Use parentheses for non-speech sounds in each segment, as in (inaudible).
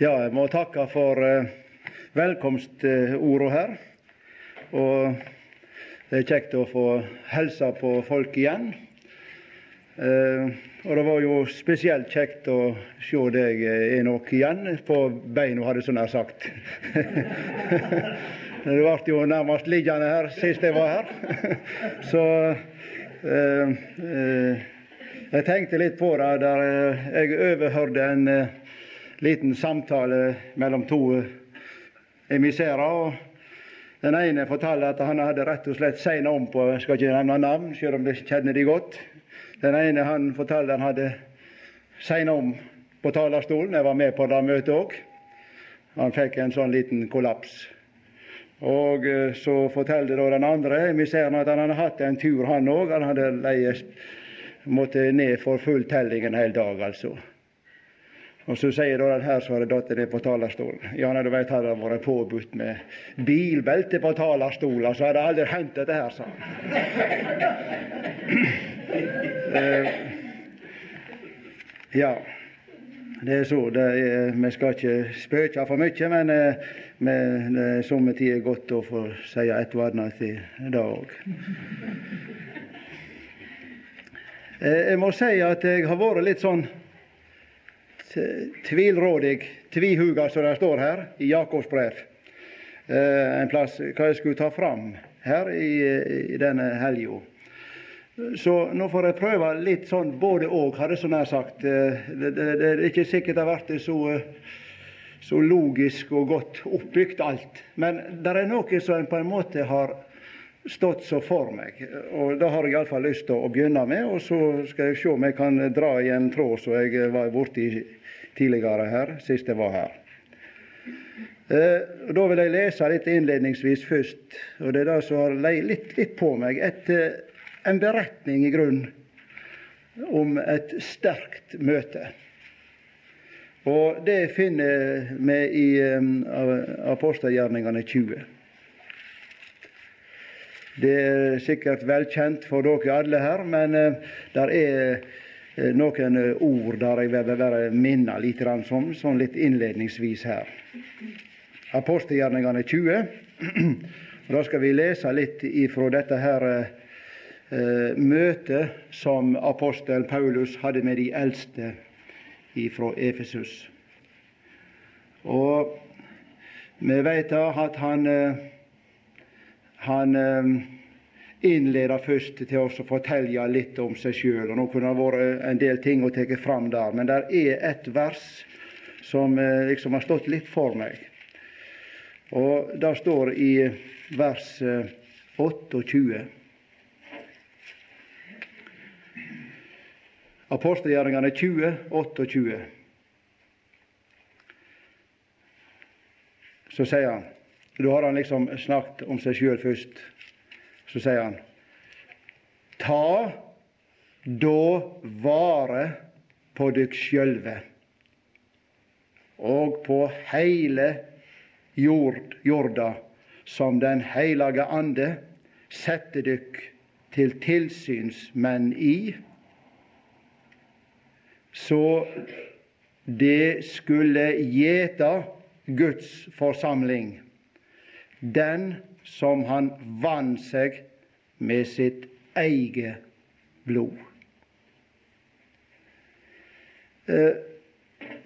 Ja, jeg må takke for uh, velkomstorda her. Og det er kjekt å få hilse på folk igjen. Eh, og det var jo spesielt kjekt å se deg, Enok, igjen på beina, hadde jeg så nær sagt. (laughs) du ble jo nærmest liggende her sist jeg var her. (laughs) så uh, jeg tenkte litt på det der jeg overhørte en liten samtale mellom to emissærer. Den ene fortalte at han hadde rett og slett segna om på Jeg skal ikke nevne navn, selv om det kjenner de godt. Den ene han fortalte han hadde segna om på talerstolen. Jeg var med på det møtet òg. Han fikk en sånn liten kollaps. Og eh, så fortalte da den andre emissæren at han hadde hatt en tur, han òg. Han hadde leie, måtte ned for full telling en hel dag, altså. Og så sier da den her som hadde datt ned på talerstolen Ja, nei, du veit, hadde det vært påbudt med bilbelte på talerstolen, så hadde det aldri hendt dette her, sa han. (laughs) Eh, ja, det er så. Det er, vi skal ikke spøke for mye, men eh, det er somme tider godt å få si et og annet òg. Eh, jeg må si at jeg har vært litt sånn tvilrådig, tvihuga, som det står her i Jakobs brev. Eh, en plass hva jeg skulle ta fram her i, i denne helga. Så nå får jeg prøve litt sånn både og, hadde jeg så nær sagt. Eh, det, det, det, er ikke sikkert det har vært så, så logisk og godt oppbygd alt. Men det er noe som en på en måte har stått så for meg. Og Det har jeg iallfall lyst til å begynne med, og så skal jeg se om jeg kan dra i en tråd som jeg var borti tidligere her, sist jeg var her. Eh, da vil jeg lese litt innledningsvis først, og det er det som har leid litt, litt, på meg. Et, eh, en beretning i grunn om et sterkt møte. Og det finner vi i um, apostelgjerningene 20. Det er sikkert velkjent for dere alle her, men uh, der er noen eh, ord der jeg vil bare minne litt om, sånn litt innledningsvis her. Apostelgjerningene 20. (clears throat) Da skal vi lese litt ifra dette her eh, møtet som apostel Paulus hadde med de eldste ifra Efesus. Og vi vet at han, eh, han innleda først til å fortelle litt om seg sjøl. Nå kunne det vært en del ting å ta fram der, men det er et vers som eh, liksom har stått litt for meg. Og Det står i vers 28. Eh, Apostelgjerningene 20, 28. Så sier han Da har han liksom snakket om seg sjøl først. Så sier han Ta da vare på dykk sjølve og på heile jord, jorda som Den heilage ande setter dykk til tilsynsmenn i, så det skulle gjeta Guds forsamling, den som han vant seg med sitt eget blod. Eh,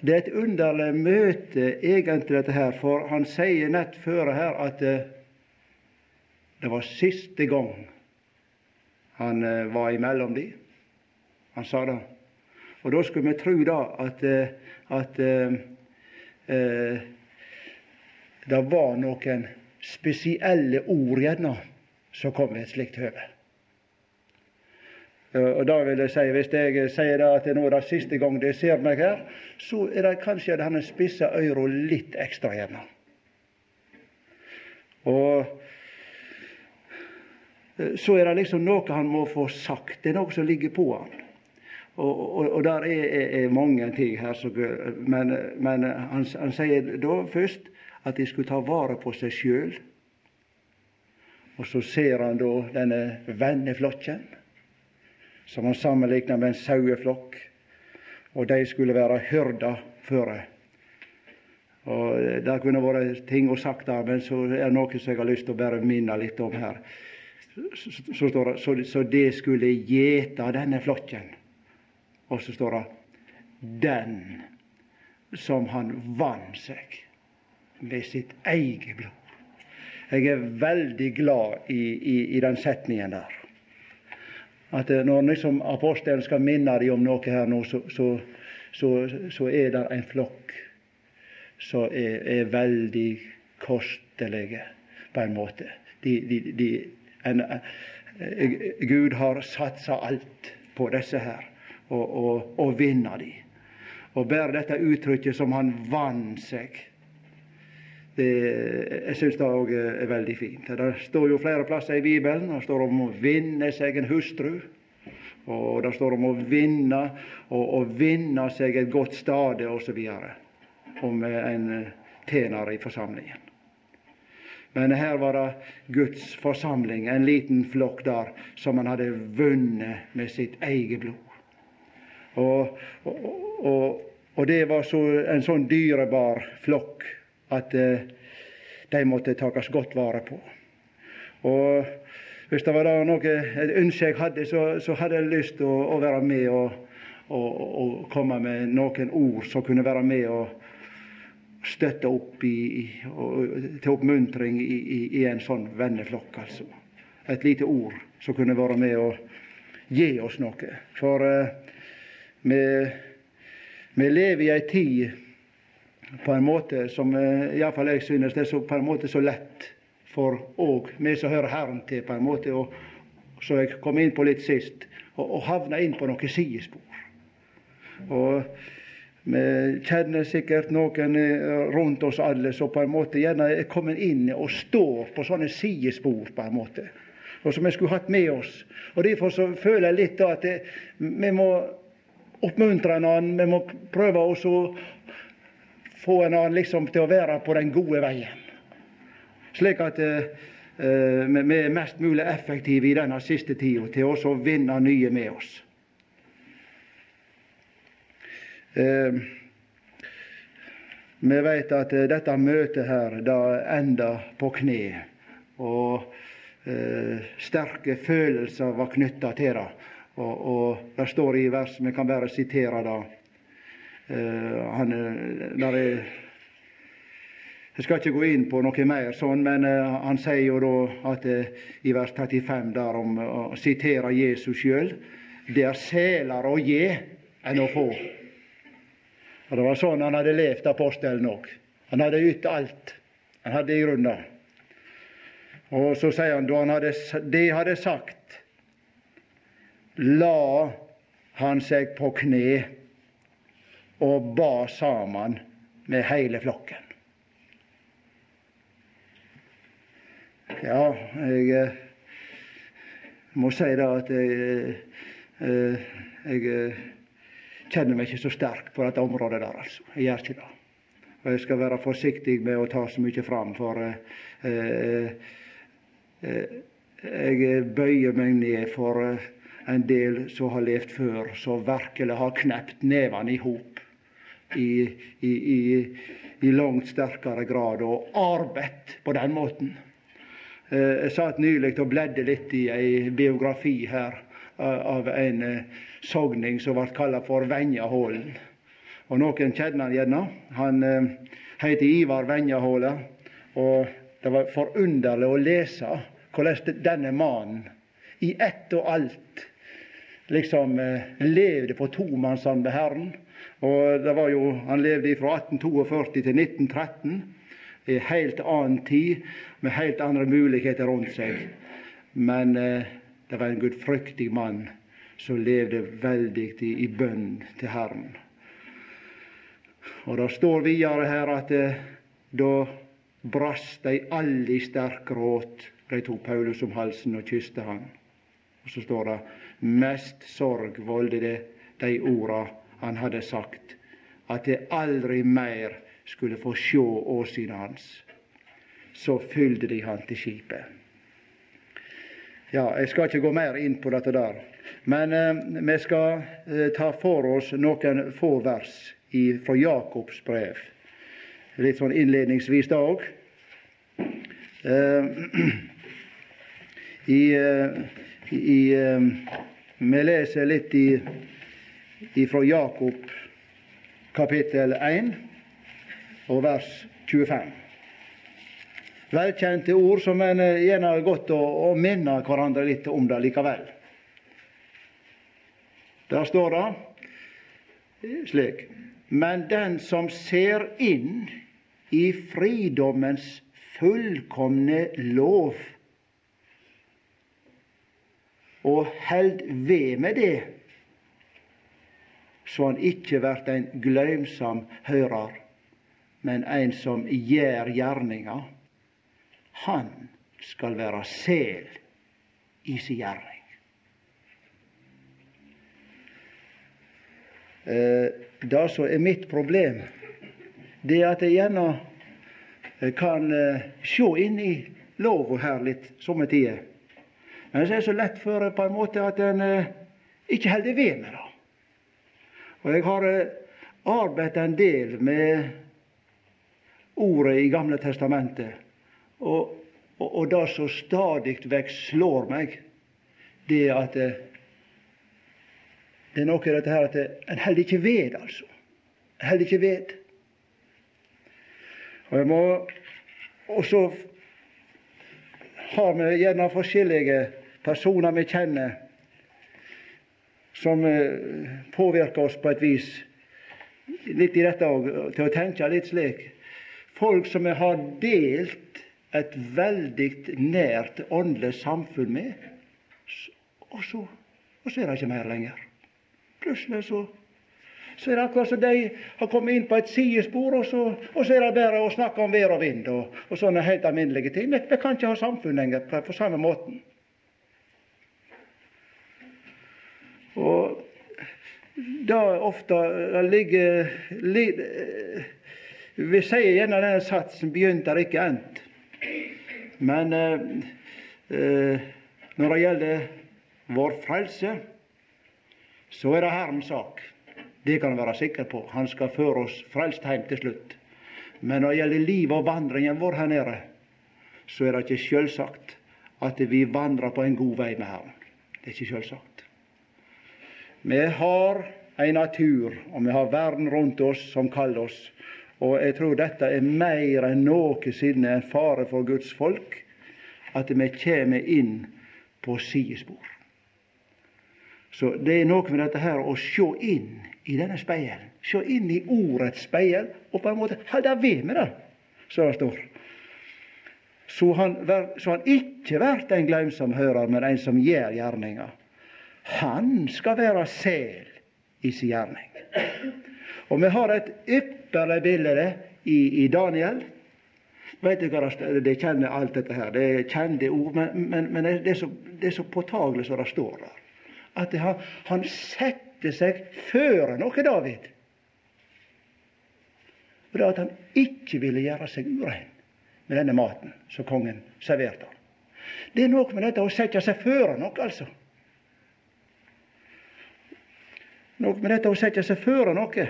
det er et underlig møte, egentlig, dette her, for han sier nett før her at eh, det var siste gang han eh, var imellom de. Han sa det. Og da skulle vi tro da at, at eh, det var noen spesielle ord gjerne som kom ved et slikt høve. Og da vil jeg si, Hvis jeg sier da at det nå er det siste gang de ser meg her, så er det kanskje at han spissa øra litt ekstra gjerne. Og så er det liksom noe han må få sagt. Det er noe som ligger på han. Og, og, og der er, er, er, mange ting her, men, men han, han, sier da først at de skulle ta vare på seg sjøl. Og så ser han da denne venneflokken, som han sammenligner med en saueflokk. Og de skulle være hyrda føre. Og Det kunne vært ting å sagt der, men så er det noe som jeg har lyst til å bare minne litt om her. Så, står det, så, så skulle gjete denne flokken. Og så står det 'den som han vant seg med sitt eget blod'. Jeg er veldig glad i, i, i den setningen der. At eh, når liksom apostelen skal minne dem om noe her nå, så, så, så, så er det en flokk som er, er, veldig kostelige, på en måte. De, de, de, en, eh, Gud har satsa alt på disse her, og, og, og vinner dem. Og bare dette uttrykket som han vant seg det, jeg syns det òg er veldig fint. Det står jo flere plasser i Bibelen. Det står om å vinne seg en hustru. Og det står om å vinne og å vinne seg et godt stade osv. Om en tjener i forsamlingen. Men her var det Guds forsamling, en liten flokk der, som han hadde vunnet med sitt eget blod. Og, og, og, og det var så, en sånn dyrebar flokk at eh, de måtte takast godt vare på. Og Hvis det var noe, et ønske jeg hadde, så, så hadde jeg lyst til å, å, være med og, og, og, komme med noen ord som kunne være med og støtte opp i, og, til oppmuntring i, i, i, en sånn venneflokk. altså. Et lite ord som kunne være med og gi oss noe. For uh, vi, vi lever i ei tid på en måte som eh, iallfall jeg synes det er så, på en måte så lett for òg vi som hører Herren til, på en måte, og, så jeg kom inn på litt sist, og, og havna inn på noen sidespor. Og vi kjenner sikkert noen eh, rundt oss alle som på en måte gjerne er kommet inn og står på sånne sidespor, på en måte, og som vi skulle hatt med oss. Og Derfor så føler jeg litt da at det, vi må oppmuntre hverandre. vi må prøve å få en annen liksom til å være på den gode veien. Slik at eh, eh vi er mest mulig effektive i denne siste tida til også å vinne nye med oss. Eh, vi vet at eh, dette møtet her da enda på kne, og eh, sterke følelser var knytta til det. Og, og det står i vers, vi kan bare sitere det. Eh, han, der er, jeg skal ikke gå inn på noe mer sånn, men uh, han sier jo da at i vers 35 der om å sitere Jesus sjøl det er selere å gi enn å få. Og Det var sånn han hadde levd, apostelen òg. Han hadde ytt alt. Han hadde i grunnen Og så sier han da han hadde, de hadde sagt, la han seg på kne og ba sammen med hele flokken. Ja, jeg eh, må si da at jeg, eh, jeg eh, kjenner meg ikke så sterk på dette området der, altså. Jeg gjør ikke det. Og jeg skal være forsiktig med å ta så mye fram, for eh, eh, jeg bøyer meg ned for en del som har levd før, som virkelig har knept nevene i hop i, i, i, i langt sterkere grad, og arbeidet på den måten. Eh, jeg satt nylig og bledde litt i ei biografi her av en eh, sogning som ble kalt for Venjaholen. Og noen kjenner han gjerne. Han eh, heter Ivar Venjahola. Og det var forunderlig å lese hvordan denne mannen i ett og alt liksom levde på tomannshånd med Herren. Og det var jo, Han levde fra 1842 til 1913, i helt annen tid, med helt andre muligheter rundt seg. Men eh, det var en gudfryktig mann som levde veldig i, i bønn til Herren. Og Det står videre her at eh, da brast de alle i sterk gråt. De tok Paulus om halsen og kysste han. Og så står det mest sorg volde det de orda han hadde sagt at jeg aldri mer skulle få sjå åsynet hans. Så fylgde de han til skipet. Ja, Jeg skal ikke gå mer inn på dette der, men eh, vi skal eh, ta for oss noen få vers fra Jakobs brev. litt sånn innledningsvis da òg. (clears throat) I, i, vi leser litt i, fra Jakob kapittel 1 og vers 25. Velkjente ord som en gjerne er godt å, å minne hverandre litt om det likevel. Der står det slik Men den som ser inn i fridommens fullkomne lov og held ved med det, så han ikkje vert en gløymsam høyrar, men en som gjer gjerninga, han skal være sel i si gjerning. Eh, det som er mitt problem, det er at jeg gjerne eh, kan eh, sjå inn i lova her litt somme tider. Men det er så lett for på en måte at en ikke holder ved med det. Og jeg har arbeidet en del med ordet i Gamle testamentet. Og, og, og det som stadig vekk slår meg, det er at det er noe i dette her at en holder ikke ved, altså. En holder ikke ved. Og jeg må også har vi gjerne forskjellige personer vi kjenner som eh, påvirker oss på et vis litt i dette til å tenke litt slik. Folk som vi har delt et veldig nært åndelig samfunn med, og så, og så er det ikke mer lenger. Plutselig så, så er det akkurat som de har kommet inn på et sidespor, og så, og så er det bare å snakke om vær og vind og, og sånne helt alminnelige ting. Vi, vi kan ikke ha samfunn lenger på, på samme måten. Og da ofte ligger li, Vi sier gjerne denne satsen 'begynt er ikke endt'. Men eh, eh, når det gjelder vår frelse, så er det Herrens sak. Det kan du være sikker på. Han skal føre oss frelst hjem til slutt. Men når det gjelder livet og vandringen vår her nede, så er det ikke selvsagt at vi vandrer på en god vei med Herren. Det er ikke sjølsagt. Vi har en natur, og vi har verden rundt oss som kaller oss. Og jeg tror dette er mer enn noensinne en fare for Guds folk, at vi kommer inn på sidespor. Så det er noe med dette her å se inn i denne speilen. Se inn i ordets speil, og på en måte holde ved med det, som det står. Så han, så han ikke blir en glemsom hører, men en som gjør gjerninga. Han skal være sel i sin gjerning. Og vi har et ypperlig bilde i, i Daniel. Vet du hva det kjenner alt dette her. Det er kjente ord, men, men, men det, er så, det er så påtagelig som det står der at han, han setter seg før noe, David. Og det at han ikke ville gjøre seg urein med denne maten som kongen serverte. Det er noe med dette å sette seg før noe, altså. Noe med dette å sette seg føre noe.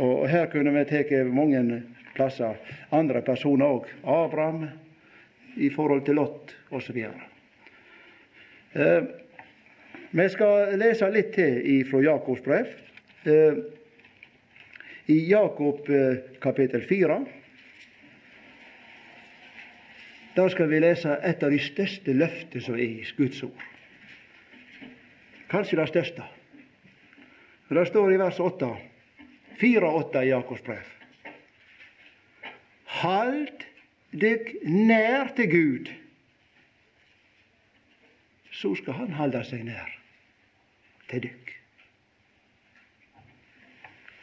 Og her kunne vi tatt mange plasser andre personer òg. Abraham i forhold til Lot osv. Eh, vi skal lese litt til fra Jakobs brev. Eh, I Jakob eh, kapittel 4 da skal vi lese et av de største løftene som er i Guds ord. Kanskje det største. Det står i vers 8, 4-8 i Jakobs brev. Hald dykk nær til Gud, så skal Han halde seg nær til dykk.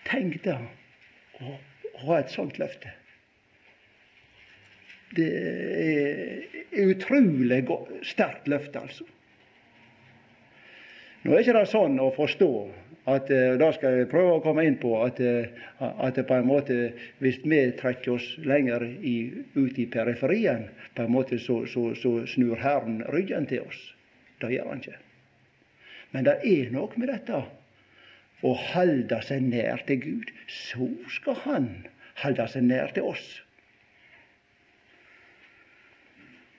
Tenk da å ha et sånt løfte. Det er utrolig sterkt løfte, altså. Nå er ikke det sånn å forstå at eh, Da skal jeg prøve å komme inn på at, eh, at på en måte hvis vi trekker oss lenger i, ut i periferien, på en måte så, så, så snur Herren ryggen til oss. Det gjør han ikke. Men det er noe med dette å holde seg nær til Gud. Så skal Han holde seg nær til oss,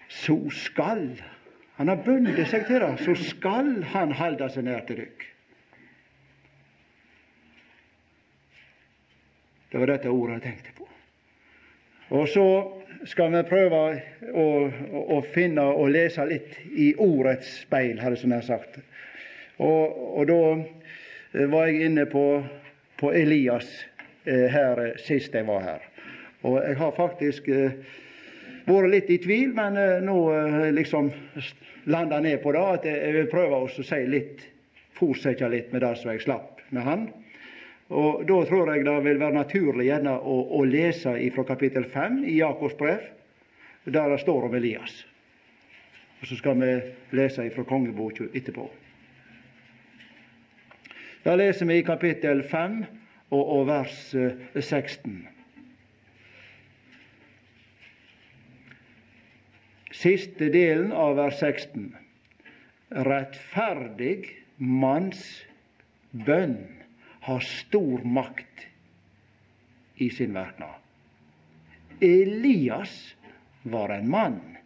så skal Han har bundet seg til det, så skal Han holde seg nær til dykk. Det var dette ordet jeg tenkte på. Og så skal vi prøve å, å, å finne og lese litt i ordets speil, hadde jeg sagt. Og, og, da var jeg inne på, på Elias eh, her eh, sist jeg var her. Og jeg har faktisk eh, vært litt i tvil, men eh, nå eh, liksom landa ned på det at jeg vil prøve å si litt, fortsette litt med det som jeg slapp med han. Og Da tror jeg det vil være naturlig gjerne å, å lese fra kapittel 5 i Jakobs brev, der det står om Elias. Og Så skal vi lese fra kongeboka etterpå. Da leser vi i kapittel 5 og, og vers 16. Eh, Siste delen av vers 16. Rettferdig manns bønn har stor makt i sin verknad. Elias var en mann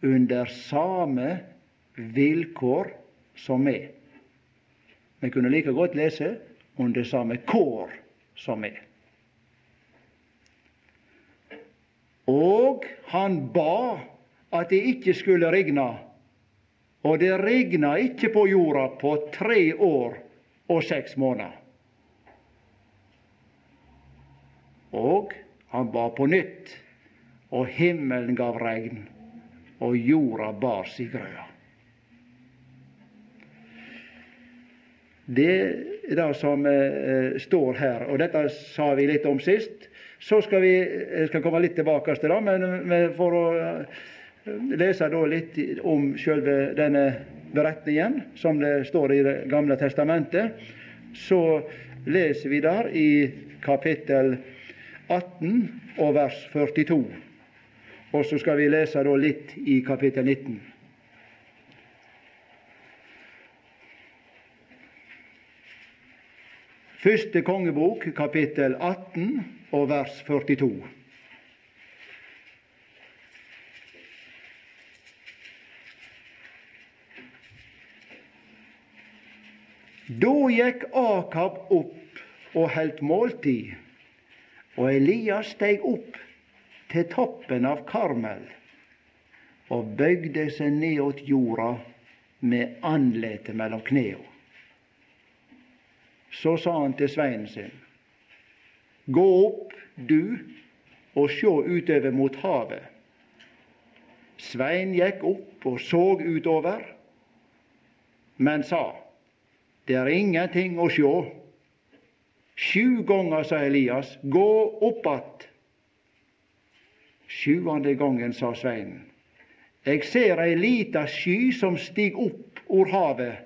under same vilkår som meg. Vi kunne like godt lese under same kår som meg. Og han ba at det ikke skulle regne, og det regna ikke på jorda på tre år og seks måneder. Og han ba på nytt, og himmelen gav regn, og jorda bar si grøda. Det er det som eh, står her, og dette sa vi litt om sist. Så skal vi jeg skal komme litt tilbake til det, men for å eh, lese da litt om selve denne beretningen, som det står i Det gamle testamentet, så leser vi der i kapittel 18 og vers 42. Og så skal vi lese da litt i kapittel 19. Første kongebok, kapittel 18 og vers 42. Da gikk Akab opp og heldt måltid og Elias steg opp til toppen av Karmel og bøgde seg ned åt jorda med andletet mellom knea. Så sa han til sveinen sin, Gå opp, du, og sjå utover mot havet. Svein gikk opp og så utover, men sa, Det er ingenting å sjå. Sju ganger sa Elias, gå opp att. Sjuende gangen sa Svein, eg ser ei lita sky som stig opp ur havet.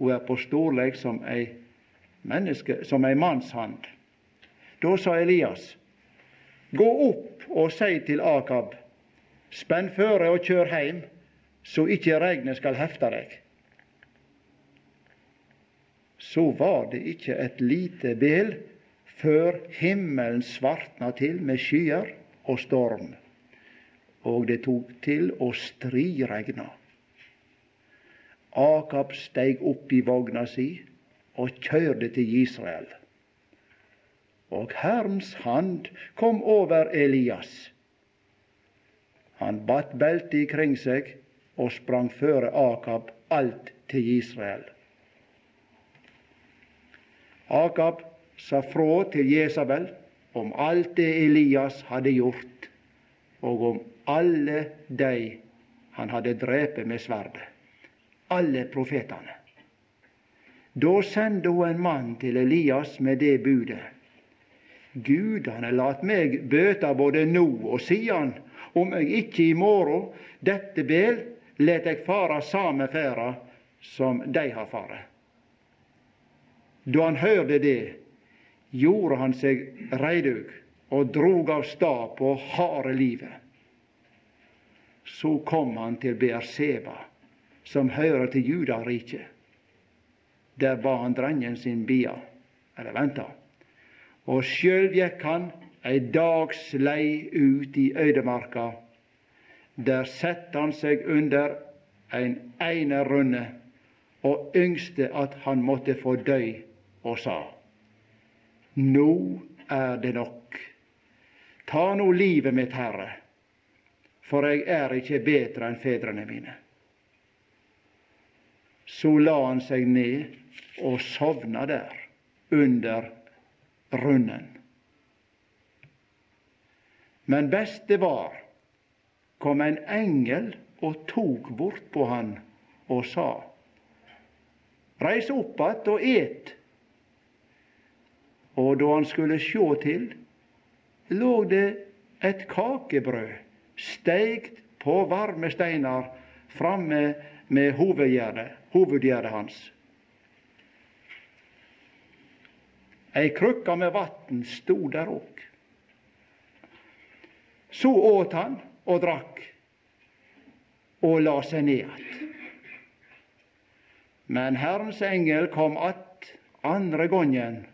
Ho er på storleik som ei menneske, som ei mannshand. Da sa Elias, gå opp og sei til Akab, spenn føre og kjør heim, så ikkje regnet skal hefte deg så var det ikke et lite bel før himmelen svartna til med skyer og storm, og det tok til å striregna. Akab steig opp i vogna si og kjørte til Israel. Og Herrens hand kom over Elias. Han batt beltet ikring seg og sprang føre Akab alt til Israel. Akab sa frå til Jesabel om alt det Elias hadde gjort, og om alle dei han hadde drept med sverdet. Alle profetane. Da sendte hun en mann til Elias med det budet. Gudane lat meg bøta både nå og sidan, om eg ikkje i morgen dette bel let eg fara samme ferda som dei har fare. Da han hørte det, gjorde han seg reidug og drog av stad på harde livet. Så kom han til Beerseba, som hører til Judariket. Der ba han drengen sin bia, eller venta. Og sjøl gikk han ei dags lei ut i øydemarka. Der sette han seg under en einerrunde og yngste at han måtte få døy, og sa:" Nå er det nok. Ta nå livet mitt, Herre, for jeg er ikke bedre enn fedrene mine. Så la han seg ned og sovna der, under runnen. Men best det var, kom en engel og tok bort på han og sa:" Reis opp att og et. Og da han skulle sjå til, lå det et kakebrød steikt på varme steinar framme med hovedgjerdet, hans. Ei krukke med vatn stod der òg. Så åt han og drakk og la seg ned att. Men Herrens engel kom att andre gongen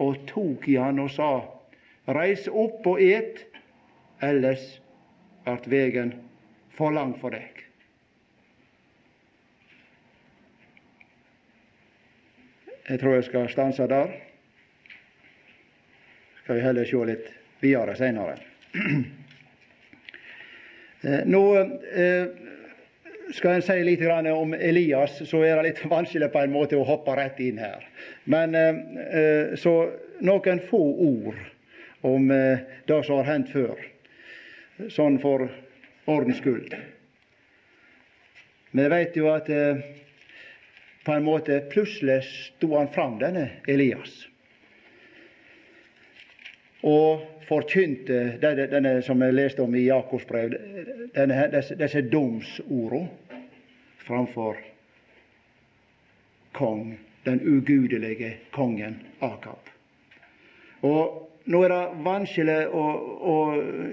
og tok i han og sa:" Reis opp og et, ellers vert vegen for lang for deg. Jeg tror jeg skal stanse der. Skal vi heller sjå litt videre seinere. (clears throat) Nå eh, skal en si litt om Elias, så er det litt (laughs) vanskelig på en måte å hoppe rett inn her. Men eh, så noen få ord om eh, det som har hendt før, sånn for ordens skyld. Vi vet jo at på en måte plutselig sto han fram, denne Elias og forkynte denne, denne som jeg leste om i Jakobs brev, denne, disse, disse domsorda framfor kong, den ugudelige kongen Akab. Og nå er det vanskelig å, å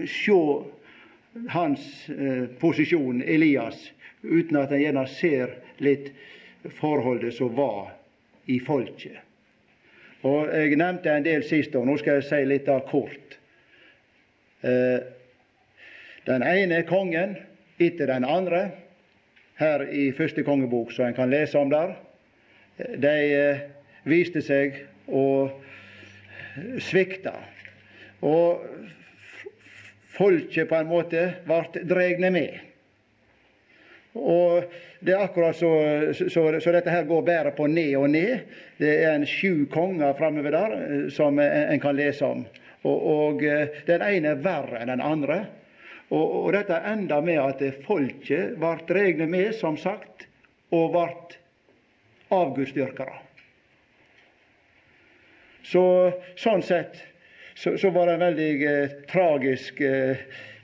se hans eh, posisjon, Elias, uten at en gjerne ser litt forholdet som var i folket. Og Jeg nevnte en del sist, og nå skal jeg si litt av kort. Eh, den ene kongen etter den andre, her i første kongebok, som en kan lese om der, de eh, viste seg å svikte. Og folket på en måte ble dregne med. Og Det er akkurat så, så, så, dette her går bare på ned og ned. Det er en sju konger framover der eh, som en kan lese om. Og, og eh, Den ene er verre enn den andre. Og, og Dette enda med at folket ble regnet med, som sagt, og ble avgudsdyrkere. Så, sånn sett så, så, var det en veldig eh, tragisk eh,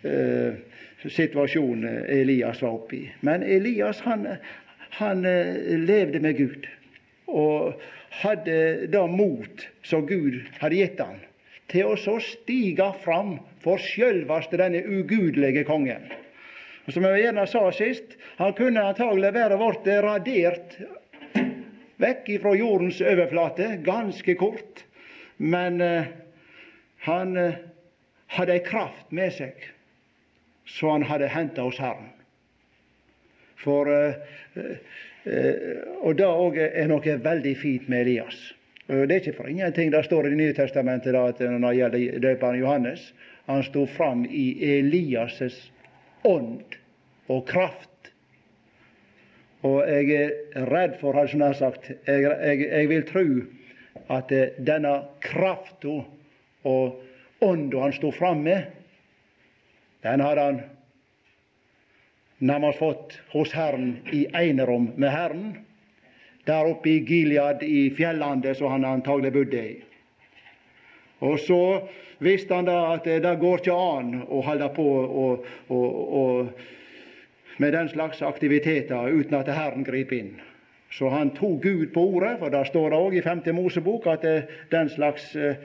eh, situasjon Elias var oppe i. Men Elias han, han eh, levde med Gud og hadde da mot som Gud hadde gitt han, til å så stige fram for sjølvaste denne ugudelige kongen. Og Som jeg gjerne sa sist, han kunne antagelig være blitt radert vekk fra jordens overflate ganske kort, men eh, han eh, hadde ei kraft med seg som han hadde henta hos Herren. For, eh, eh, og det òg er noe veldig fint med Elias. Det er ikke for ingenting det står i Det nye testamentet da, at når det gjelder døperen Johannes, han sto fram i Elias' ånd og kraft. Og jeg er redd for, har jeg nær sagt, jeg, jeg, jeg, vil tro at denne krafta og ånda han sto fram med, den hadde han nærmest fått hos Herren i enerom med Herren. Der oppe i Gilead, i fjellandet som han antagelig bodde i. Og så visste han da at det går ikke an å holde på og, og, og med den slags aktiviteter uten at Herren griper inn. Så han tok Gud på ordet, for der står det òg i 5. Mosebok at den slags eh,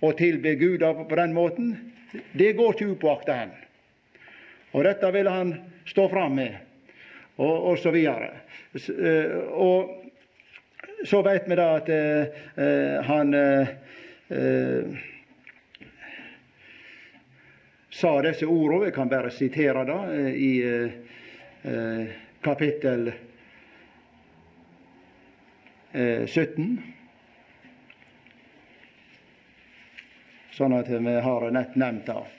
å tilbe Gud på den måten, det går ikke upåakta hen. Og dette ville han stå fram med, og, og så videre. Eh, og så vet vi da at eh, han eh, sa disse ordene. Jeg kan bare sitere eh, i eh, kapittel 17. Sånn at vi har nett nevnt det.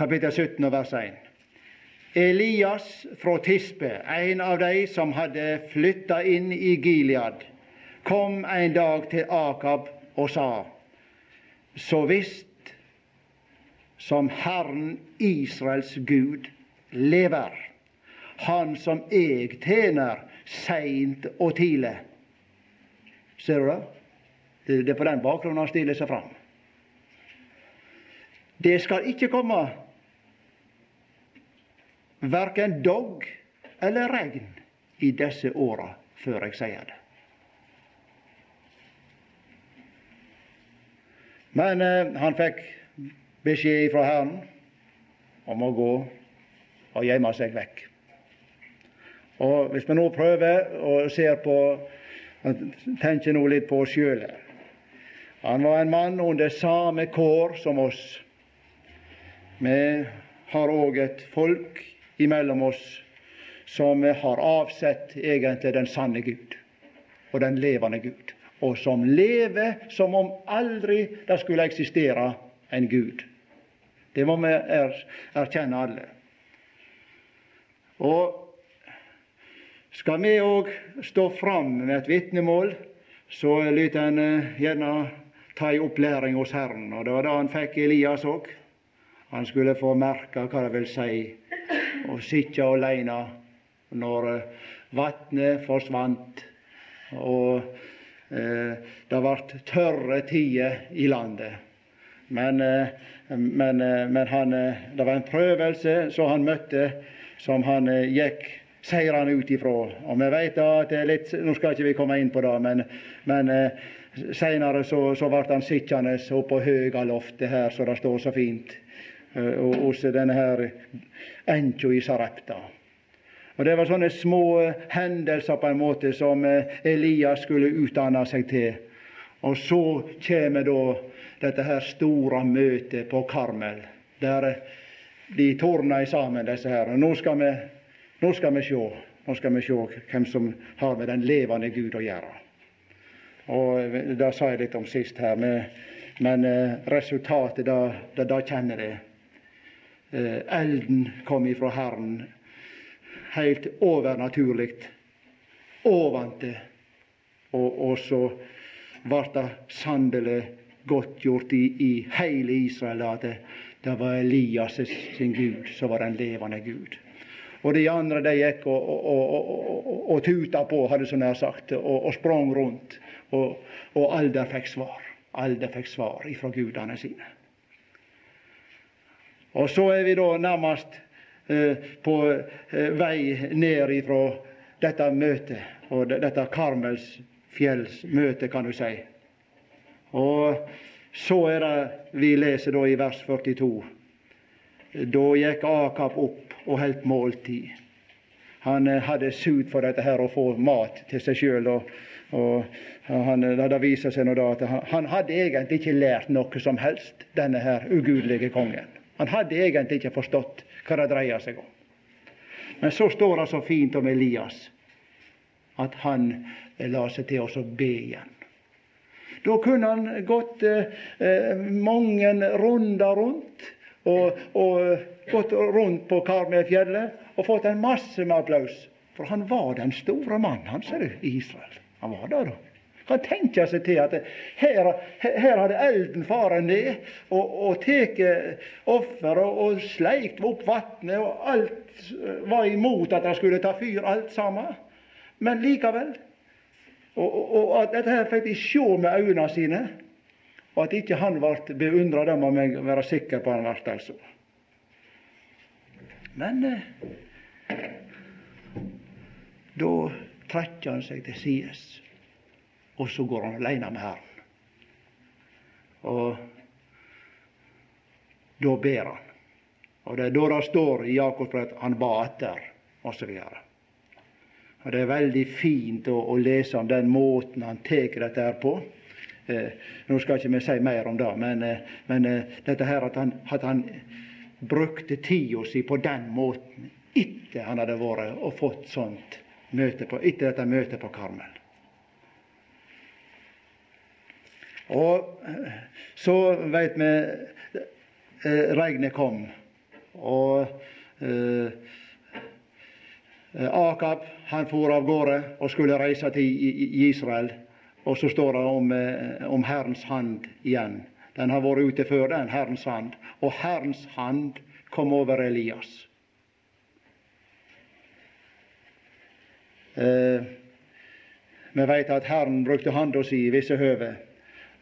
Kapittel 17 vers 1. Elias fra Tispe, en av de som hadde flytta inn i Gilead, kom en dag til Akab og sa:" Så visst som Herren Israels Gud lever, Han som eg tjener seint og tidlig. Ser du det? Det er på den bakgrunnen han stiller seg fram. Det skal ikke komme verken dogg eller regn i disse åra før jeg sier det. Men eh, han fikk beskjed fra Herren om å gå og gjemme seg vekk. Og Hvis vi nå prøver og ser på tenker nå litt på oss sjøl Han var en mann under samme kår som oss. Vi har òg et folk imellom oss som har avsett egentlig den sanne Gud og den levende Gud og som lever som om aldri det skulle eksistere en Gud. Det må vi erkjenne alle. Og skal vi òg stå fram med et vitnemål, så lyt en eh, gjerne ta ei opplæring hos Herren. Og det var det han fikk Elias òg. Han skulle få merke hva det vil si å sitte aleine når eh, vatnet forsvant og Eh, det ble tørre tider i landet. Men, eh, men, eh, men han, det var en prøvelse som han møtte, som han gikk seirende ut ifra. Og vi vet at det er litt, Nå skal ikke vi komme inn på det, men, men seinere så, så ble han sittende oppå høga loftet her, så det står så fint, hos denne her enkja i Sarepta. Og Det var sånne små eh, hendelser på en måte som eh, Elias skulle utdanne seg til. Og så kommer da dette her store møtet på Karmel, der de de tordner sammen, disse her. Og nå skal vi, nå skal vi se. Nå hvem som har med den levende Gud å gjøre. Og Det sa jeg litt om sist her, men resultatet, da, da, da kjenner det. Elden kom ifra Herren helt overnaturlig ovante. Og, og så vart det sannelig godtgjort i, i hele Israel at det, det var Elias sin Gud som var den levende Gud. Og de andre de gikk og, og, og, og tuta på, hadde så nær sagt, og sprang rundt. Og, og alder fikk svar. Alder fikk svar ifra gudene sine. Og så er vi da nærmest Eh, på eh, vei ned ifra dette møtet, og dette Karmelsfjellsmøtet, kan du si. Og så er det vi leser da i vers 42. Da gikk Akap opp og holdt måltid. Han eh, hadde sugd for dette her å få mat til seg sjøl. Og, og det viser seg nå da at han, han, hadde egentlig ikke lært noe som helst, denne her ugudelige kongen. Han hadde egentlig ikke forstått hva det dreier seg om. Men så står det så fint om Elias at han la seg til å be igjen. Da kunne han gått eh, mange runder rundt og, og gått rundt på Karmelfjellet og fått en masse med applaus. For han var den store mannen, han i Israel. Han var der, da kan tenke seg til at her, her hadde elden faren ned og, og tatt offer og, og sleikt opp vannet, og alt var imot at det skulle ta fyr, alt sammen. Men likevel. Og, og, at dette her fikk de se med øynene sine. Og at ikke han ble beundra, det må vi være sikker på han ble, altså. Men eh, da trekker han seg til sides og så går han aleine med Herren. Og da ber han. Og Det er da det står i Jakobsbrevet at han ba etter, osv. Og Det er veldig fint å, å, lese om den måten han tar dette her på. Eh, nå skal ikke vi si mer om det, men, eh, men eh, dette her at han, at han brukte tida si på den måten etter han hadde vært og fått sånt møte på, etter dette møtet på Karmel. Og så veit vi eh, regnet kom, og eh, Akab han for av gårde og skulle reise til Israel. Og så står det om, eh, om Herrens hand igjen. Den har vært ute før, den, Herrens hand. Og Herrens hand kom over Elias. Eh, vi vet at Herren brukte handa si i visse høve.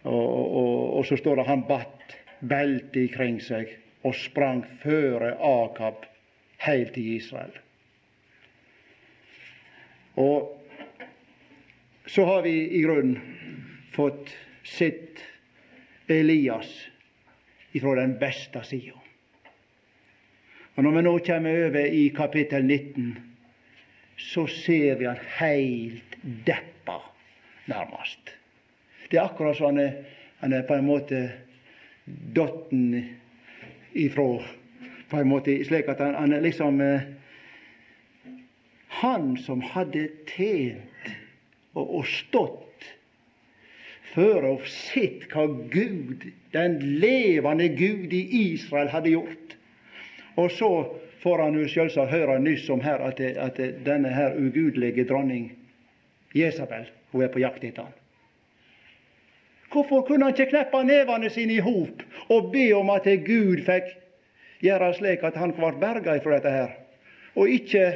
Og, og, og, så står det han batt beltet kring seg og sprang føre Akab heilt til Israel. Og så har vi i grunnen fått sett Elias ifra den beste sida. Og når vi nå kommer over i kapittel 19, så ser vi han heilt deppa, nærmest. Det er akkurat som han er, han er på en måte dotten ifra på en måte slik at han, han er liksom eh, Han som hadde tjent og, og stått før og sett hva Gud, den levende Gud i Israel, hadde gjort. Og så får han jo selvsagt høre nyss om her at, at denne her ugudelige dronning Jesabel hun er på jakt etter han. Hvorfor kunne han ikke kneppe nevene sine i hop og be om at Gud fikk gjøre slik at han ble berga fra dette her, og ikke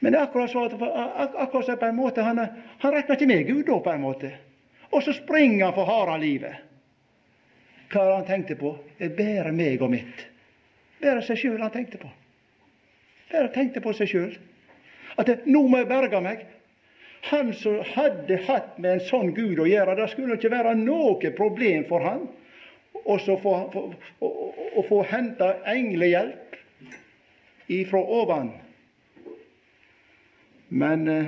Men akkurat så akkurat så på en måte han, han regner ikke med Gud da, på en måte. Og så springer han for harde livet. Hva han tenkte på? Det er bare meg og mitt. Bare seg sjøl han tenkte på. Bare tenkte på seg sjøl. At nå må jeg berge meg. Han som hadde hatt med en sånn Gud å gjøre, det skulle ikke være noe problem for han å få, hente englehjelp ifra ovan. Men eh,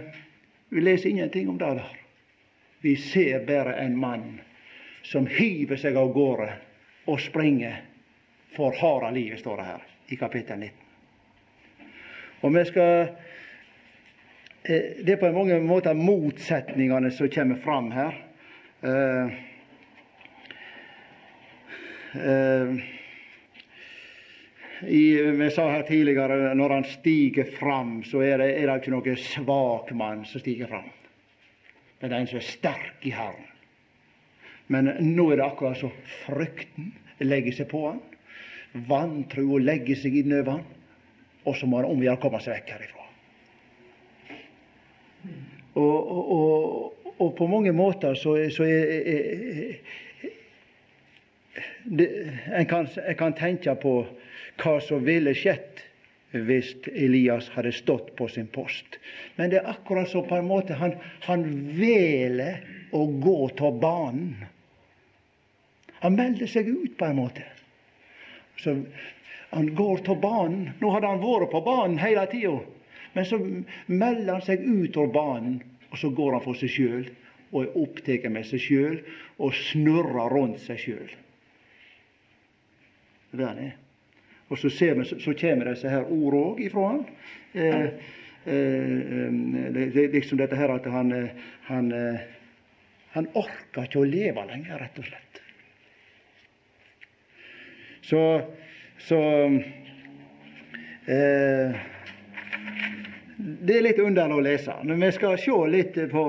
vi leser ingenting om det der. Vi ser bare en mann som hiver seg av gårde og springer for harde livet, står det her i kapittel 19. Og vi skal det er på mange måter motsetningene som kommer fram her. Uh, uh, i, vi sa her tidligere når han stiger fram, så er det, er det ikke noen svak mann som stiger fram. Det er en som er sterk i Herren. Men nå er det akkurat så frykten legger seg på han. Vantro legger seg innover han. Og så må han omgjøre å komme seg vekk herifra. Og, og, og, på mange måter så, så er, er, det, en, kan, en kan tenke på hva som ville skjedd hvis Elias hadde stått på sin post. Men det er akkurat som på en måte han, han velger å gå av banen. Han melder seg ut på en måte. Så han går av banen. Nå hadde han vært på banen hele tida. Men så melder han seg ut av banen, og så går han for seg sjøl og er opptatt med seg sjøl og snurrer rundt seg sjøl. Det det. Og så, ser vi, så kommer disse her ordene òg ifra han. Eh, eh, det, er liksom dette her at han, eh, han, eh, han orker ikke å leve lenger, rett og slett. Så, så eh, det er litt underlig å lese. Men vi skal se litt på,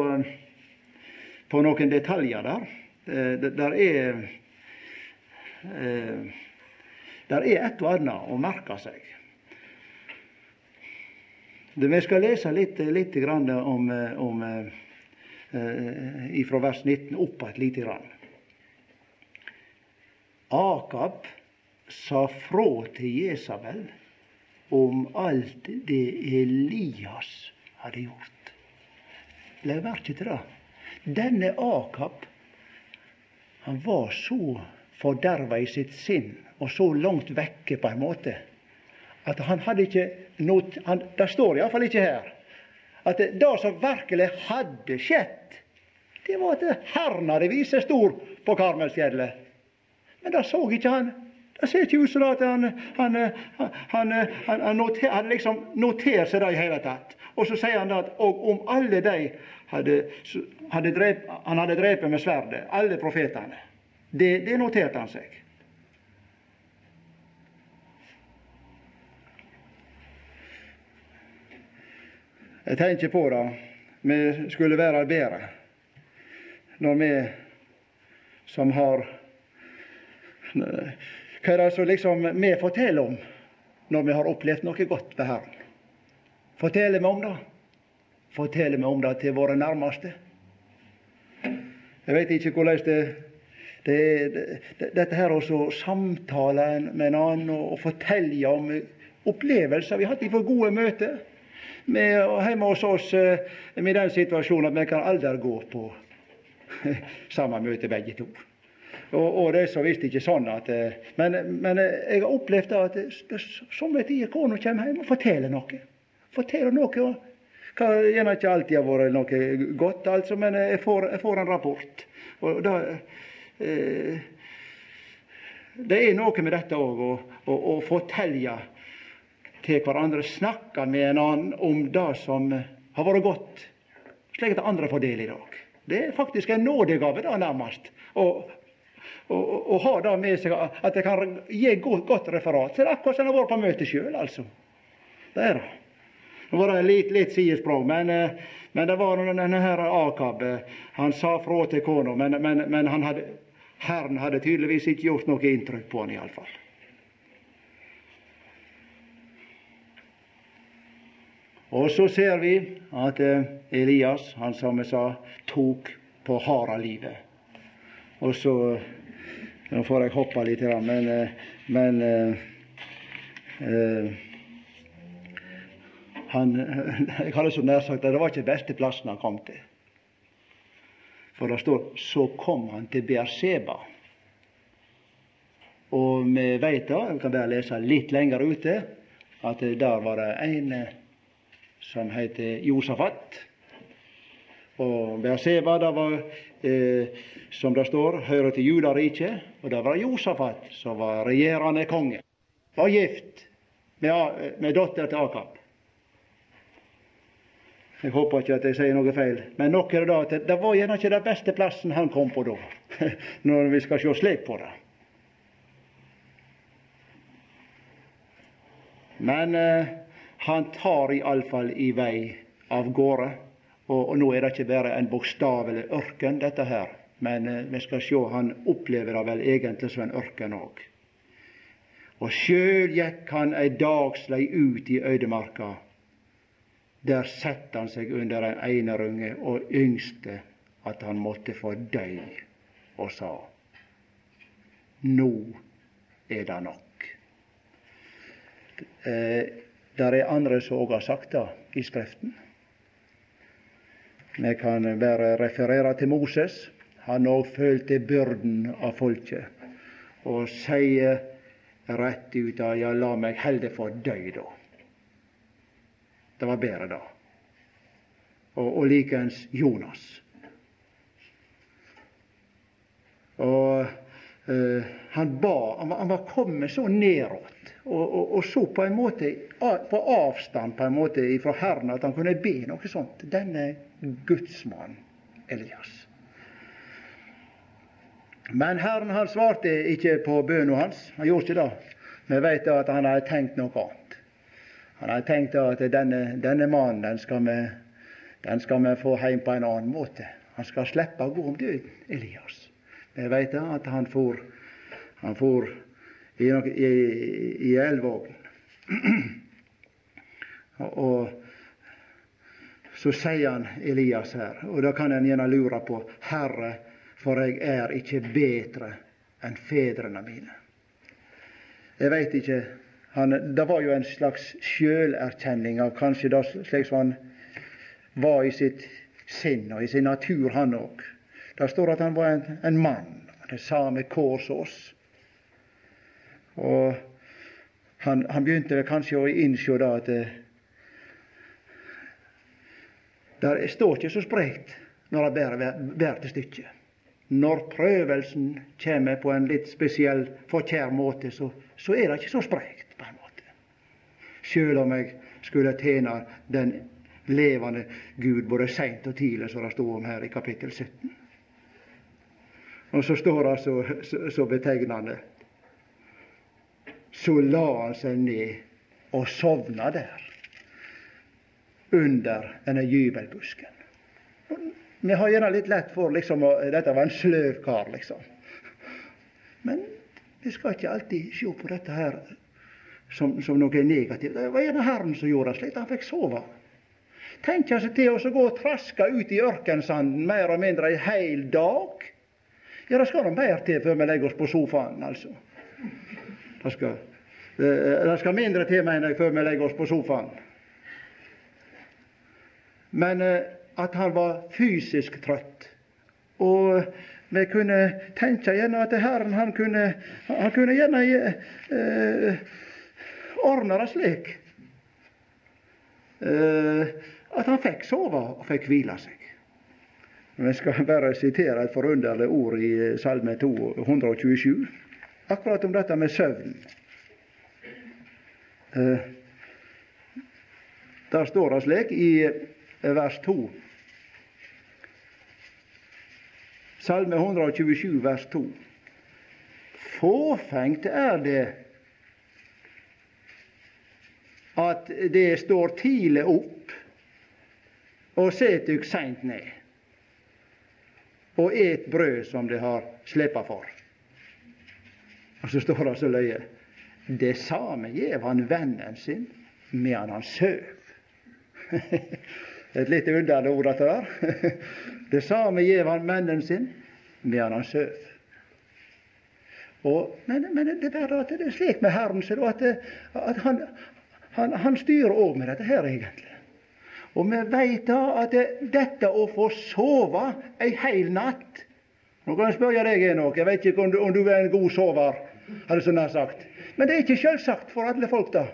på noen detaljer der. Eh, der er, eh, der er et og annet å merke seg. Vi skal lese litt, litt om, om ifra vers 19 opp et lite grann. Akab sa fra til Jesabel om alt det Elias hadde gjort. Legg merke til det. Denne Akab han var så forderva i sitt sinn og så langt vekke på en måte at han hadde ikke nådd Det står iallfall ikke her at det, det som virkelig hadde skjedd, det var at Herren hadde vist seg stor på Karmelsfjellet. Men det så ikke han. Det ser ikke ut som at han, han, han, han noter, hadde liksom notert seg det i hele tatt. Og så sier han at og om alle de hadde, hadde drep, han hadde drept med sverdet, alle profetene, det, det noterte han seg. Jeg tenker på det. Vi skulle være bedre når vi som har Hva er det som liksom vi forteller om når vi har opplevd noe godt ved Herren? Forteller vi om det? Forteller vi om det til våre nærmeste? Jeg vet ikke hvordan det, det, det Dette her å samtale med en annen og, og fortelle om opplevelser vi har hatt fra gode møter vi hjemme hos oss eh, med den situasjonen at vi kan aldri gå på (laughs) samme møte begge to. Og, og det er så visst ikke sånn at eh, Men, men eh, jeg har opplevd at det, somme tider kona kommer hjem og forteller noe. Forteller noe kan gjerne ikke alltid har vært noe godt, altså, men jeg får, jeg får en rapport. Og da, eh, det er noe med dette òg, å, å, å fortelle til hverandre, snakke med en annen om det som har vært godt, slik at andre får del i det òg. Det er faktisk en nådegave, da, nærmest. Å ha det med seg, at det kan gi godt, godt referat. Så det er akkurat som en har vært på møte sjøl, altså. Det er det. Nå var det litt, litt sidesprang, men, eh, men, det var denne her Akab. Han sa fra til kona, men, men, men hadde, Herren hadde tydeligvis ikke gjort noe inntrykk på han iallfall. Og så ser vi at eh, Elias, han som jeg sa, tok på livet. Og så Nå får jeg hoppe litt, men, eh, men uh, han, (laughs) Jeg hadde så nær sagt at det var ikke beste plassen han kom til. For det står så kom han til Beerseba. Og vi veit da, vi kan bare lese litt lenger ute, at der var det en som heter Josafat. Og Beerseba, det var, eh, som det står, hører til Judariket. Og det var Josafat som var regjerende konge. Var gift med, med datter til Akab. Jeg håper ikke at jeg sier noe feil. Men nok er det da at det var gjerne ikke den beste plassen han kom på da, (laughs) når vi skal se slik på det. Men eh, han tar iallfall i vei av gårde. Og, og, nå er det ikke bare en bokstavelig ørken, dette her. Men eh, vi skal sjå, han opplever det vel egentlig som en ørken òg. Og sjøl gikk han ei dagslei ut i øydemarka. Der sette han seg under en einerunge og yngste at han måtte få døy, og sa Nå er det nok. Eh, der er andre som òg har sagt det i Skriften. Vi kan bare referere til Moses. Han òg følte byrden av folket, og sier rett ut av ja, la meg heller få dø, da. Det var bedre da. Og, og likeens Jonas. Og uh, han ba Han var, han var kommet så nedåt og, og, og, så på en måte på avstand på en måte fra Herren at han kunne be noe sånt. Denne gudsmannen Elias. Men Herren han svarte ikke på bønnen hans. Han gjorde ikke det. Vi vet at han hadde tenkt noe annet. Han hadde tenkt at denne, denne mannen den skal, vi, den skal vi få hjem på en annen måte. Han skal slippe å gå om døden, Elias. Vi vet at han for, han for i, i, i Elvågen. (clears throat) og så sier han Elias her, og da kan en gjerne lure på Herre, for jeg er ikke bedre enn fedrene mine. Jeg veit ikke han, Det var jo en slags sjølerkjenning av kanskje det slik som han var i sitt sinn og i sin natur, han òg. Det står at han var en, en mann, det samme kår som oss. Og han, han begynte kanskje å innse at det, står ikke så sprekt når det bærer, til stykket. Når prøvelsen kommer på en litt spesiell, forkjær måte, så, så er det ikke så sprekt, på en måte. Sjøl om jeg skulle tjene den levende Gud både seint og tidlig, som det står om her i kapittel 17. Og så står det så, så, så betegnende Så la han seg ned og sovna der, under denne jubelbusken. Vi har gjerne litt lett for liksom, at dette var en sløv kar, liksom. Men vi skal ikke alltid se på dette her som, som noe negativt. Det var gjerne Herren som gjorde det slik. Han fikk sove. Tenk seg til å gå og traske ut i ørkensanden mer og mindre en hel dag. Ja, det skal nå mer til før vi legger oss på sofaen, altså. Det skal, det skal mindre til, mener jeg, før vi legger oss på sofaen. Men eh, at han var fysisk trøtt. Og vi kunne tenke gjerne at Herren han kunne, han kunne gjerne eh, ordne det slik eh, at han fikk sove og fikk hvile seg. Vi skal bare sitere et forunderlig ord i Salme 227, akkurat om dette med søvn. Eh, der står det slik i vers 2. Salme 127, vers 2. Fåfengt er det at det står tidlig opp og set dykk seint ned og et brød som de har sleppa for. Og så står det så løye det samme gjev han vennen sin medan han søv. (laughs) Et lite underlig ord, dette der. (laughs) Det samme gjev han vennen sin medan han søv. Og, men, men, det er at det er slik med Herren at, at han, han, han, styrer òg med dette her, egentlig. Og vi veit da at det, dette å få sove ei heil natt Nå kan jeg spørre deg, Enok, jeg vet ikke om du, om du er en god sover, hadde så nær sagt. Men det er ikke selvsagt for alle folk, da.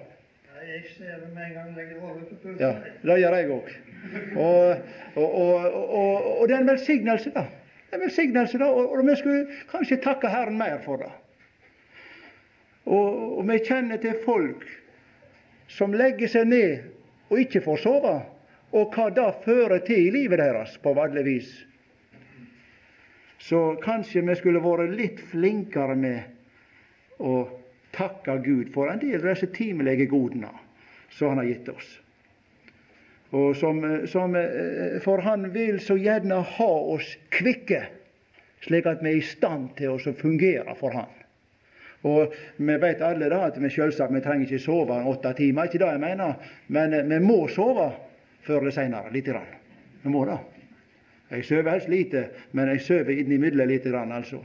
Jeg ser det med en gang legger hodet på pulsen. Ja, det gjør jeg òg. Og, og, og, og, det er en velsignelse, da. Det er en velsignelse, da, og, vi skulle kanskje takke Herren mer for det. Og, vi kjenner til folk som legger seg ned og ikke får sove og hva det fører til i livet deres på alle vis. Så kanskje vi skulle vært litt flinkere med å takke Gud for en del av disse timelige godene som Han har gitt oss. Og som, som, for Han vil så gjerne ha oss kvikke, slik at vi er i stand til å fungere for Han. Og Vi vet alle da at vi selvsagt vi trenger ikke sove åtte timer, ikke det jeg mener, men vi må sove før eller seinere. Lite grann. Vi må det. Jeg sover helst lite, men jeg sover innimellom lite grann, altså.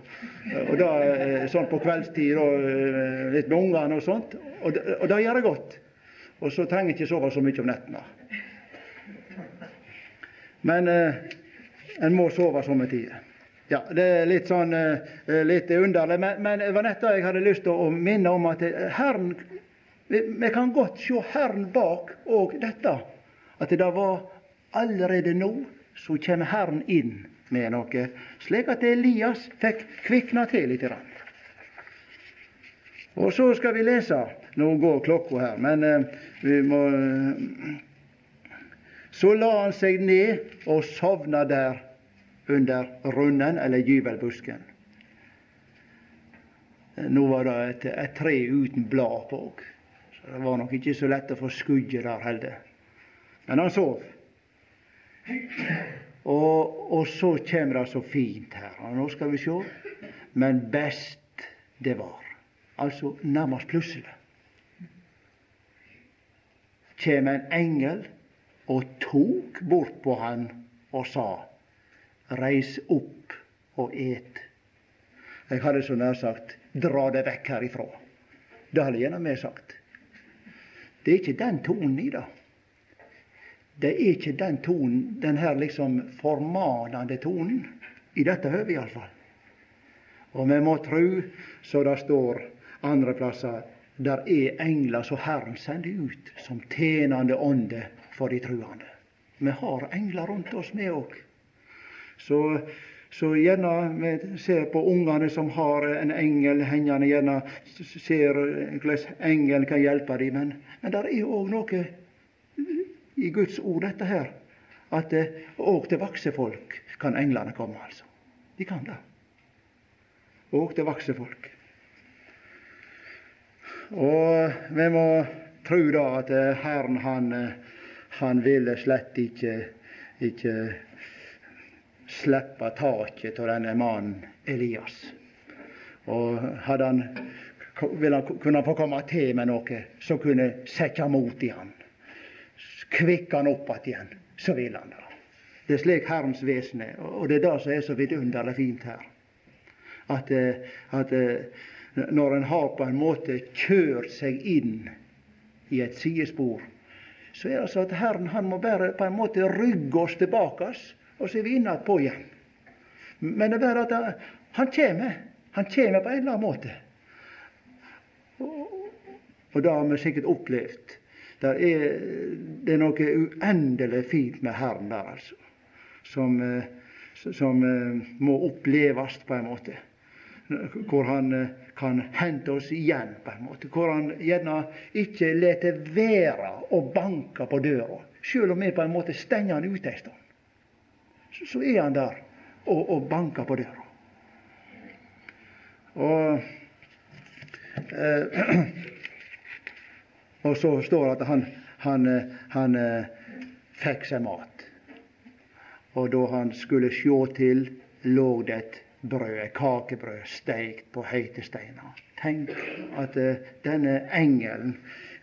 Og da, eh, sånn på kveldstid og eh, litt med ungene og sånt. Og, og det gjør det godt. Og så trenger jeg ikke sove så mye om nettene. Men eh, en må sove somme tider. Ja, det er litt sånn eh, litt underlig, men, men, det var nettopp jeg hadde lyst til å minne om at Herren vi, vi kan godt se Herren bak òg dette at det var allerede nå så kommer Herren inn med noe, slik at Elias fikk kvikna til litt. Og så skal vi lese Nå går klokka her, men eh, vi må eh, Så la han seg ned og sovna der under runnen, eller gyvelbusken. Nå var det et, et tre uten blad på, så det var nok ikke så lett å få skuddet der heller. Men han sov. Og, og så kommer det så fint her. Og nå skal vi sjå. Men best det var. Altså nærmest plutselig. Kjem en engel og tok bort på han og sa Reis opp og et. Jeg hadde så nær sagt dra deg vekk herifra. Det hadde gjerne vi sagt. Det er ikke den tonen i det det er ikke den tonen, den her liksom formanende tonen, i dette høvet iallfall. Og vi må tru, så det står andre plasser, der er engler som Herren sender ut som tjenende ånde for de truende. Vi har engler rundt oss, vi òg. Så, så gjerne vi ser på ungene som har en engel hengende, gjerne ser hvordan engelen kan hjelpe dem. Men, men det er òg noe i Guds ord, dette her, at òg til voksne folk kan englene komme, altså. De kan det. Òg til voksne folk. Og vi må tro da at Herren han, han ville slett ikke, ikke slippe taket av denne mannen Elias. Og hadde han, ville han kunne få komme til med noe som kunne sette mot i han, kvikke han opp igjen, så vil han det. Det er slik Herrens vesen er, og det er det som er så vidunderlig fint her. At, at når en har på en måte kjørt seg inn i et sidespor, så er det altså at Herren han må bare på en måte rygge oss tilbake, og så er vi inne på igjen. Men det er bare at han kommer. Han kommer på en eller annen måte. Og det har vi sikkert opplevd. Det er, det er noe uendelig fint med Herren der, altså. Som, som må oppleves på en måte. Hvor han kan hente oss igjen, på en måte. Hvor han gjerne ikke lar være å banke på døra. Selv om vi på en måte stenger han ute en stund, så er han der og, og banker på døra. Og, eh, (clears throat) og så står det at han, han, han eh, fikk seg mat. Og da han skulle sjå til, lå det et brød, kakebrød, steikt på heite steiner. Tenk at uh, denne engelen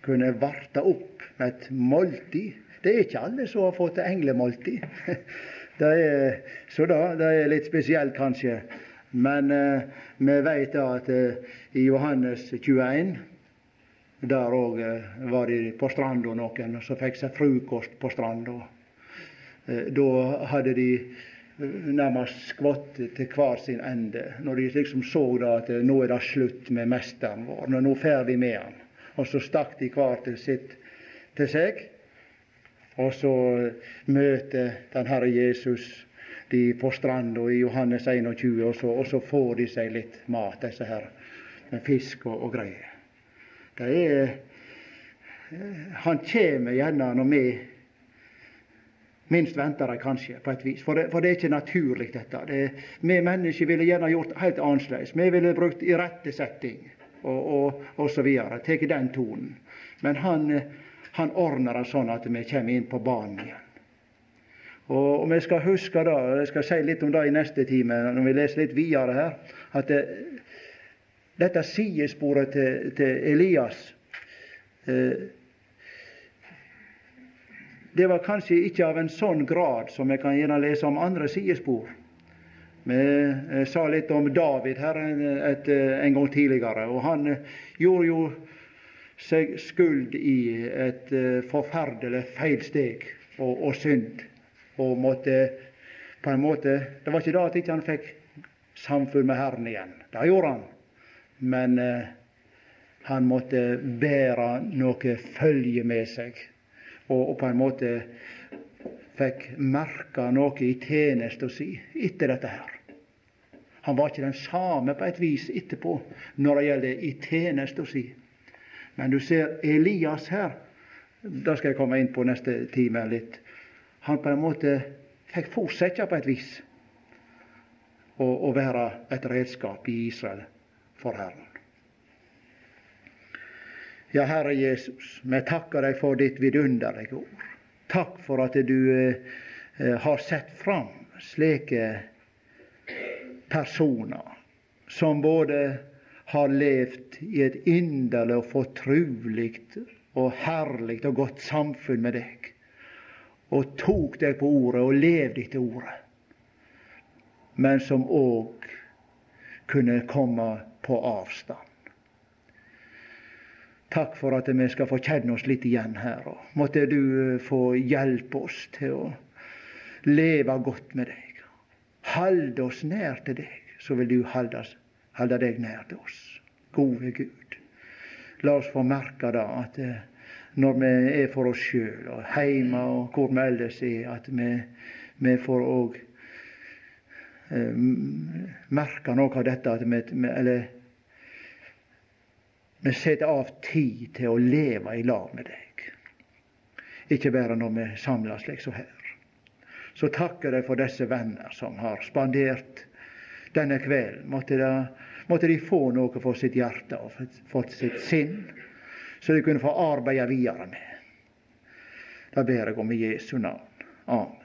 kunne varte opp med et måltid. Det er ikke alle som har fått englemåltid. (laughs) det er, så da, det er litt spesielt, kanskje. Men eh, vi vet da at eh, i Johannes 21 der òg var de på stranda noen som fikk seg frokost på stranda. Da hadde de nærmest skvatt til hver sin ende. Når de liksom så da at nå er det slutt med mesteren vår, nå er vi ferdig med han. Og så stakk de hver til sitt til seg. Og så møter den Herre Jesus de på stranda i Johannes 21, og så, og så, får de seg litt mat, disse her, med fisk og, og greier. Det er Han kommer gjerne når vi minst venter det kanskje, på et vis. For det, for det er ikke naturlig, dette. Det, vi mennesker ville gjerne gjort helt annerledes. Vi ville brukt irettesetting og, og, og så videre. Tatt den tonen. Men han, han ordner det sånn at vi kommer inn på banen igjen. Og, og vi skal huske da, jeg skal si litt om det i neste time, når vi leser litt videre her, at det, dette sidesporet til, til Elias eh, det var kanskje ikke av en sånn grad som jeg kan gjerne lese om andre sidespor. Eh, sa litt om David her et, eh, en gang tidligere, og han eh, gjorde jo seg skuld i et forferdelig feilsteg og, og synd, og måtte på en måte Det var ikke da at ikke han fikk samfunn med Herren igjen. Det gjorde han. Men eh, han måtte bære noe følge med seg og, og på en måte fikk merka noe i tjenesta si etter dette her. Han var ikke den samme på et vis etterpå når det gjelder i tjenesta si. Men du ser Elias her, det skal jeg komme inn på neste time litt. Han på en måte fikk fortsette på et vis å være et redskap i Israel for Herren. Ja, Herre Jesus, vi takker deg for ditt vidunderlige ord. Takk for at du eh, eh, har sett fram slike personer som både har levd i et inderlig og fortrulig og herlig og godt samfunn med deg, og tok deg på ordet og levde etter ordet, men som òg kunne komme på avstand. Takk for at vi skal få kjenne oss litt igjen her. og Måtte du eh, få hjelpe oss til å leve godt med deg. Halde oss nær til deg, så vil du holde deg nær til oss. Gode Gud. La oss få merke da at eh, når vi er for oss sjøl og heime og hvor vi ellers er, at vi, vi får òg merker noe av dette at vi, eller, vi setter av tid til å leve i lag med deg. Ikke bare når vi samles slik som her. Så takker jeg for disse venner som har spandert denne kvelden. Måtte de, måtte de få noe for sitt hjerte og for sitt sinn, så de kunne få arbeide videre med. Da ber jeg om i Jesu navn. Amen.